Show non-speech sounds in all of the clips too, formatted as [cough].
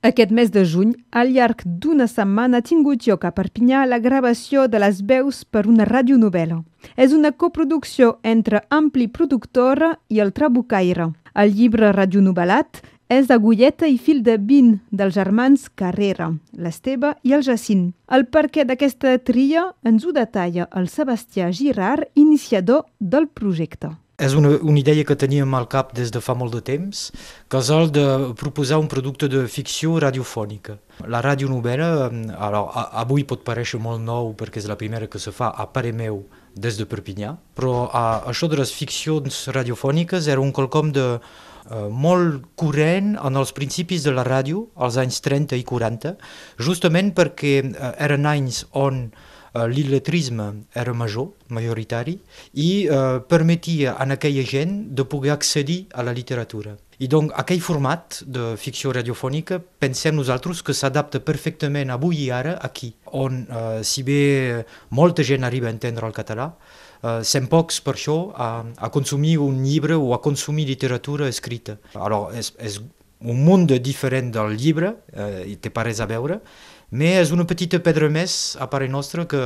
Aquest mes de juny, al llarg d'una setmana, ha tingut lloc a Perpinyà la gravació de les veus per una radionovel·la. És una coproducció entre Ampli Productora i el Trabucaire. El llibre radionovel·lat és d'Agulleta i Fil de Vin dels germans Carrera, l'Esteve i el Jacint. El perquè d'aquesta tria ens ho detalla el Sebastià Girard, iniciador del projecte. És una, una idea que teníem al cap des de fa molt de temps, que és el de proposar un producte de ficció radiofònica. La radionovel·la, alors, avui pot parèixer molt nou perquè és la primera que se fa a pare meu des de Perpinyà, però a, això de les ficcions radiofòniques era un quelcom de, uh, molt corrent en els principis de la ràdio, als anys 30 i 40, justament perquè uh, eren anys on l'il·letrisme era major, majoritari, i uh, permetia a aquella gent de poder accedir a la literatura. I donc aquell format de ficció radiofònica pensem nosaltres que s'adapta perfectament avui i ara aquí, on uh, si bé molta gent arriba a entendre el català, uh, sem pocs per això a, a consumir un llibre o a consumir literatura escrita. Alors, és, és un món diferent del llibre, uh, i té pares a veure, però és una petita pedra més a parer nostre que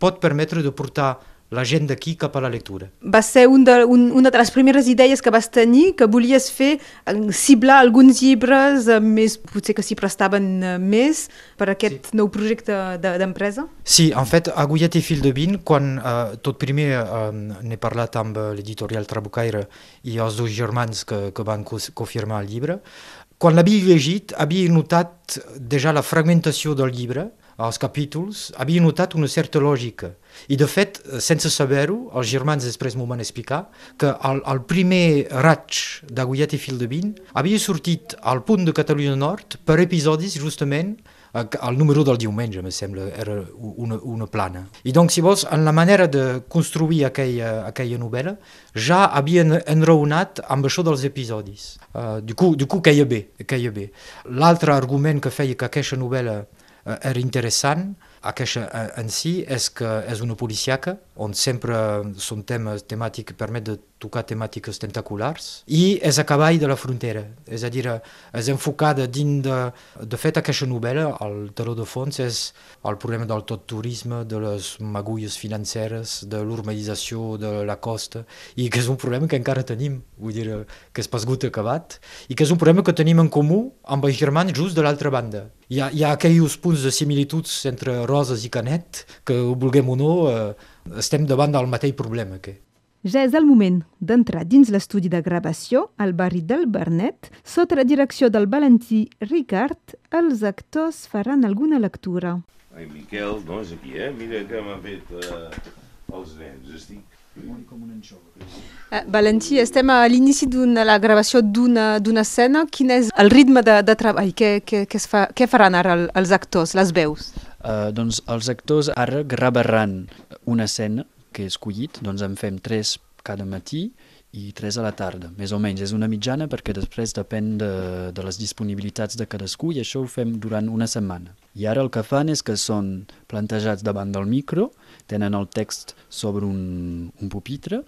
pot permetre de portar la gent d'aquí cap a la lectura. Va ser un de, un, una de les primeres idees que vas tenir, que volies fer, ciblar alguns llibres eh, més, potser que s'hi prestaven eh, més per aquest sí. nou projecte d'empresa? De, sí, en fet, a Gullet i Fil de Vin, quan uh, tot primer uh, n'he parlat amb l'editorial Trabucaire i els dos germans que, que van co confirmar el llibre, quan l'havia llegit, havia notat ja la fragmentació del llibre, als capítols, havia notat una certa lògica. I, de fet, sense saber-ho, els germans després m'ho van explicar, que el, el primer raig d'Agullet i Fil de Vin havia sortit al punt de Catalunya Nord per episodis, justament, el número del diumenge, me sembla, era una, una plana. I doncs, si vols, en la manera de construir aquella, aquella novel·la, ja havien enraonat amb això dels episodis. Uh, du, coup, du coup, queia bé, queia bé. L'altre argument que feia que aquesta novel·la era interessant. Aquesta en si és que és una policiaca, on sempre són temes temàtics permet de tocar temàtiques tentaculars, i és a cavall de la frontera, és a dir, és enfocada dins de... De fet, aquesta novel·la, el taló de fons, és el problema del tot turisme, de les magulles financeres, de l'urbanització de la costa, i que és un problema que encara tenim, vull dir, que és pas gut acabat, i que és un problema que tenim en comú amb els germans just de l'altra banda. Hi ha, hi ha aquells punts de similituds entre Roses i Canet, que ho vulguem o no, eh, estem davant del mateix problema. Que... Ja és el moment d'entrar dins l'estudi de gravació al barri del Bernet. Sota la direcció del Valentí Ricard, els actors faran alguna lectura. Ai, Miquel, no és aquí, eh? Mira que m'ha fet eh, els nens. Estic com un Eh, Valentí, estem a l'inici de la gravació d'una escena. Quin és el ritme de, de treball? Què, què, què, fa, què faran ara els actors, les veus? Uh, doncs els actors ara gravaran una escena que he escollit, doncs en fem tres cada matí i tres a la tarda, més o menys. És una mitjana perquè després depèn de, de les disponibilitats de cadascú i això ho fem durant una setmana. I ara el que fan és que són plantejats davant del micro, tenen el text sobre un, un pupitre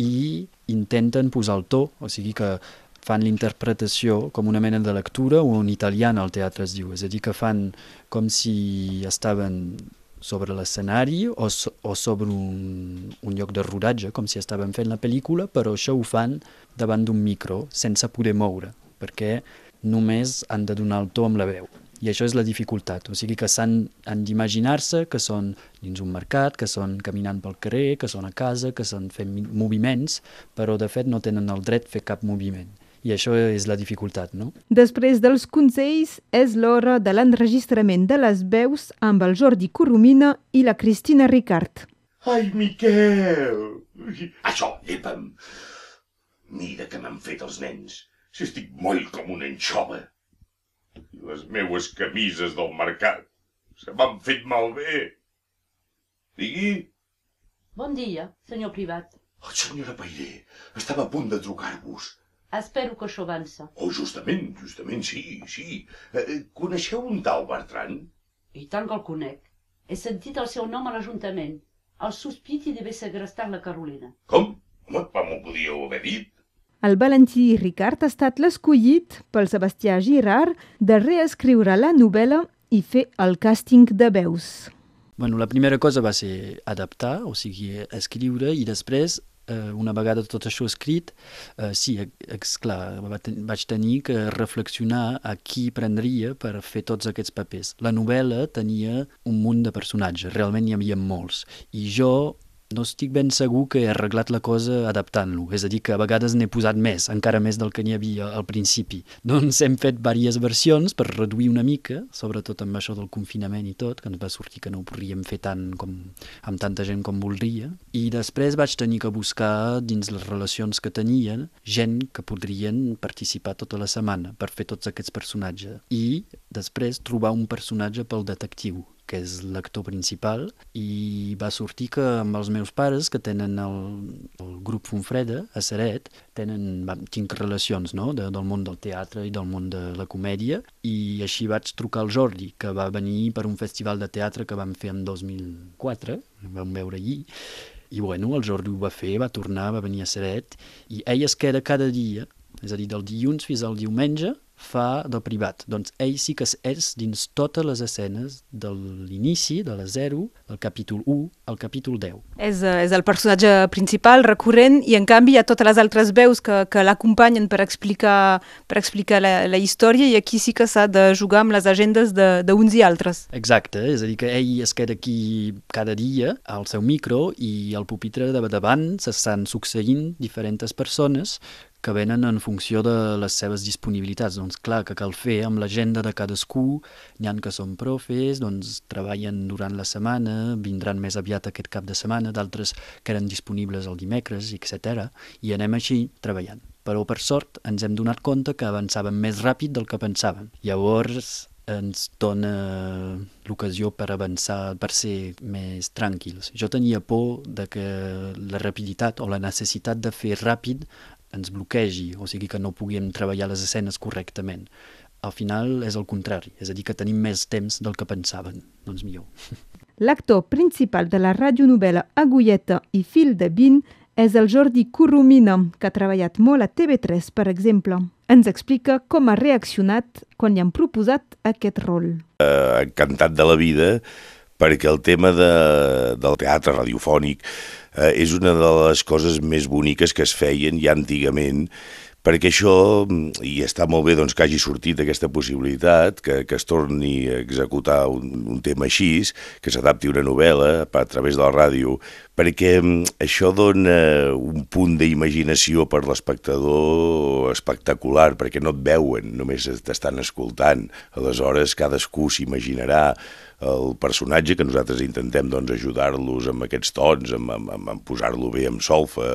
i intenten posar el to, o sigui que fan l'interpretació com una mena de lectura o en italià al teatre es diu, és a dir, que fan com si estaven sobre l'escenari o, so, o sobre un, un lloc de rodatge, com si estaven fent la pel·lícula, però això ho fan davant d'un micro, sense poder moure, perquè només han de donar el to amb la veu. I això és la dificultat, o sigui que s'han d'imaginar-se que són dins un mercat, que són caminant pel carrer, que són a casa, que són fent moviments, però de fet no tenen el dret a fer cap moviment. I això és la dificultat, no? Després dels consells, és l'hora de l'enregistrament de les veus amb el Jordi Coromina i la Cristina Ricard. Ai, Miquel! Això, llepa'm! Mira que m'han fet els nens. Si estic moll com una anxova. I les meues camises del mercat se m'han fet malbé. Digui? Bon dia, senyor privat. Oh, senyora Pairé, estava a punt de trucar-vos. Espero que això avança. Oh, justament, justament, sí, sí. Eh, eh, coneixeu un tal Bertran? I tant que el conec. He sentit el seu nom a l'Ajuntament. El sospiti d'haver segrestat la Carolina. Com? Home, com m'ho podíeu haver dit? El Valentí Ricard ha estat l'escollit pel Sebastià Girard de reescriure la novel·la i fer el càsting de veus. Bueno, la primera cosa va ser adaptar, o sigui, escriure, i després eh, una vegada tot això escrit, eh, sí, esclar, vaig tenir que reflexionar a qui prendria per fer tots aquests papers. La novel·la tenia un munt de personatges, realment n'hi havia molts, i jo no estic ben segur que he arreglat la cosa adaptant-lo, és a dir, que a vegades n'he posat més, encara més del que n'hi havia al principi. Doncs hem fet diverses versions per reduir una mica, sobretot amb això del confinament i tot, que ens va sortir que no ho podríem fer tant com, amb tanta gent com voldria, i després vaig tenir que buscar dins les relacions que tenien gent que podrien participar tota la setmana per fer tots aquests personatges. I després trobar un personatge pel detectiu que és l'actor principal, i va sortir que amb els meus pares, que tenen el, el grup Fonfreda, a Seret, tenen, va, tinc relacions no? de, del món del teatre i del món de la comèdia, i així vaig trucar al Jordi, que va venir per un festival de teatre que vam fer en 2004, vam veure allí, i bueno, el Jordi ho va fer, va tornar, va venir a Seret, i ell es queda cada dia, és a dir, del dilluns fins al diumenge, fa de privat. Doncs ell sí que és dins totes les escenes de l'inici, de la 0, el capítol 1 al capítol 10. És, eh, és el personatge principal, recurrent, i en canvi hi ha totes les altres veus que, que l'acompanyen per explicar, per explicar la, la història i aquí sí que s'ha de jugar amb les agendes d'uns i altres. Exacte, és a dir, que ell es queda aquí cada dia al seu micro i al pupitre de davant s'estan succeint diferents persones que venen en funció de les seves disponibilitats. Doncs clar, que cal fer amb l'agenda de cadascú, n'hi han que són profes, doncs treballen durant la setmana, vindran més aviat aquest cap de setmana, d'altres que eren disponibles el dimecres, etc. I anem així treballant. Però per sort ens hem donat compte que avançàvem més ràpid del que pensàvem. Llavors ens dona l'ocasió per avançar, per ser més tranquils. Jo tenia por de que la rapiditat o la necessitat de fer ràpid ens bloquegi, o sigui que no puguem treballar les escenes correctament. Al final és el contrari, és a dir, que tenim més temps del que pensaven, doncs millor. [laughs] L'actor principal de la radionovel·la Agulleta i Fil de Vin és el Jordi Corromina, que ha treballat molt a TV3, per exemple. Ens explica com ha reaccionat quan li han proposat aquest rol. Uh, encantat de la vida, perquè el tema de, del teatre radiofònic eh, és una de les coses més boniques que es feien ja antigament perquè això, mm, i està molt bé doncs, que hagi sortit aquesta possibilitat, que, que es torni a executar un, un tema així, que s'adapti una novel·la a través de la ràdio, perquè mm, això dona un punt d'imaginació per l'espectador espectacular, perquè no et veuen, només t'estan escoltant. Aleshores, cadascú s'imaginarà el personatge que nosaltres intentem doncs, ajudar-los amb aquests tons, amb, amb, amb posar-lo bé amb solfa,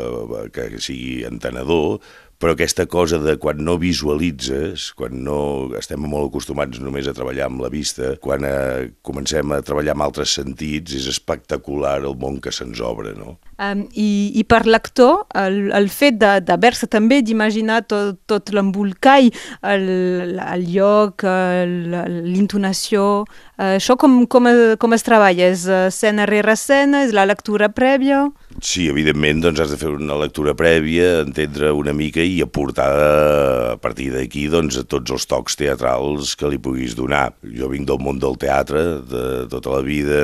que sigui entenedor, però aquesta cosa de quan no visualitzes, quan no estem molt acostumats només a treballar amb la vista, quan eh, comencem a treballar amb altres sentits, és espectacular el món que se'ns obre, no? Um, i, I per l'actor, el, el fet d'haver-se també d'imaginar tot, tot l'embolcall, el, el lloc, l'intonació, això com, com, com es treballa? És escena rere escena? És la lectura prèvia? Sí, evidentment, doncs has de fer una lectura prèvia, entendre una mica i aportar a partir d'aquí doncs, a tots els tocs teatrals que li puguis donar. Jo vinc del món del teatre de tota la vida,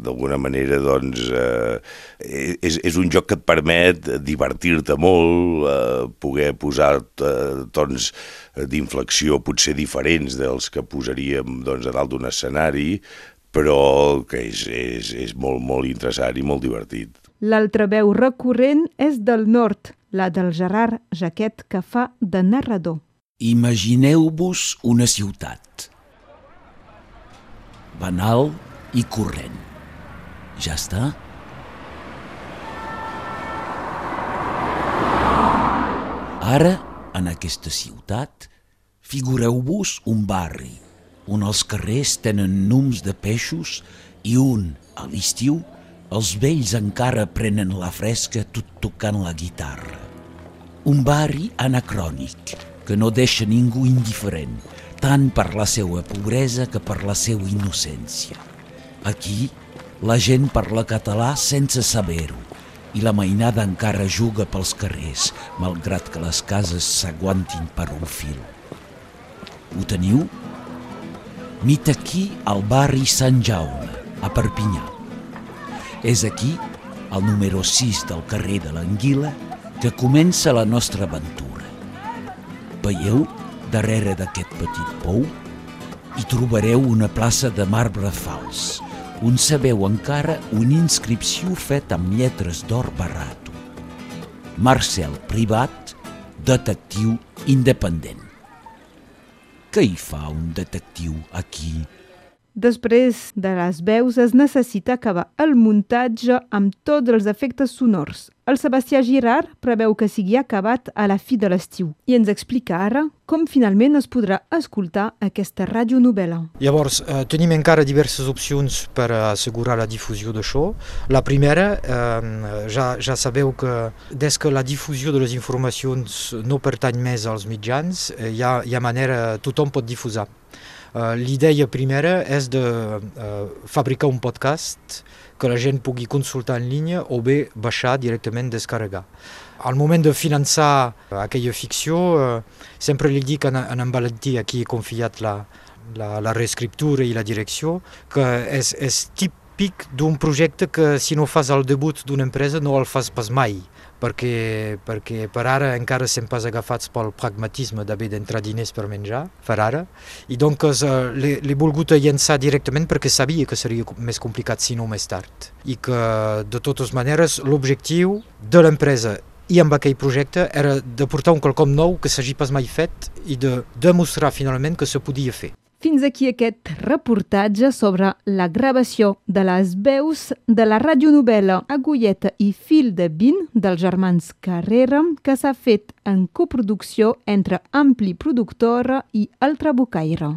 d'alguna manera doncs, eh, és, és un joc que et permet divertir-te molt, eh, poder posar eh, tons d'inflexió potser diferents dels que posaríem doncs, a dalt d'un escenari, però que és, és, és molt, molt interessant i molt divertit. L'altra veu recurrent és del nord, la del Gerard Jaquet, que fa de narrador. Imagineu-vos una ciutat. Banal i corrent. Ja està? Ara, en aquesta ciutat, figureu-vos un barri on els carrers tenen nums de peixos i un, a l'estiu, els vells encara prenen la fresca tot tocant la guitarra. Un barri anacrònic que no deixa ningú indiferent, tant per la seva pobresa que per la seva innocència. Aquí, la gent parla català sense saber-ho i la mainada encara juga pels carrers, malgrat que les cases s'aguantin per un fil. Ho teniu? Mit aquí al barri Sant Jaume, a Perpinyà. És aquí, al número 6 del carrer de l'Anguila, que comença la nostra aventura. Veieu, darrere d'aquest petit pou, hi trobareu una plaça de marbre fals, on sabeu encara una inscripció feta amb lletres d'or barato. Marcel Privat, detectiu independent. Què hi fa un detectiu aquí? Després de les veus es necessita acabar el muntatge amb tots els efectes sonors. El Sebastià Girard preveu que sigui acabat a la fi de l'estiu i ens explica ara com finalment es podrà escoltar aquesta radionovel·la. Llavors, eh, tenim encara diverses opcions per assegurar la difusió d'això. La primera, eh, ja, ja sabeu que des que la difusió de les informacions no pertany més als mitjans, eh, hi, ha, hi ha manera, tothom pot difusar. Uh, L'idea primera és de uh, fabricar un podcast que la gent pugui consultar en línia o bé baixar directament, descarregar. Al moment de finançar aquella ficció, uh, sempre li dic a, en Valentí, a qui he confiat la, la, la reescriptura i la direcció, que és, és típic d'un projecte que si no fas el debut d'una empresa no el fas pas mai perquè, perquè per ara encara estem pas agafats pel pragmatisme d'haver d'entrar diners per menjar, per ara, i doncs uh, l'he volgut llançar directament perquè sabia que seria més complicat si no més tard, i que de totes maneres l'objectiu de l'empresa i amb aquell projecte era de portar un quelcom nou que s'hagi pas mai fet i de demostrar finalment que se podia fer. Fins aquí aquest reportatge sobre la gravació de les veus de la radionovel·la Agulleta i Fil de Vin dels germans Carrera que s'ha fet en coproducció entre Ampli Productora i El Trabucaire.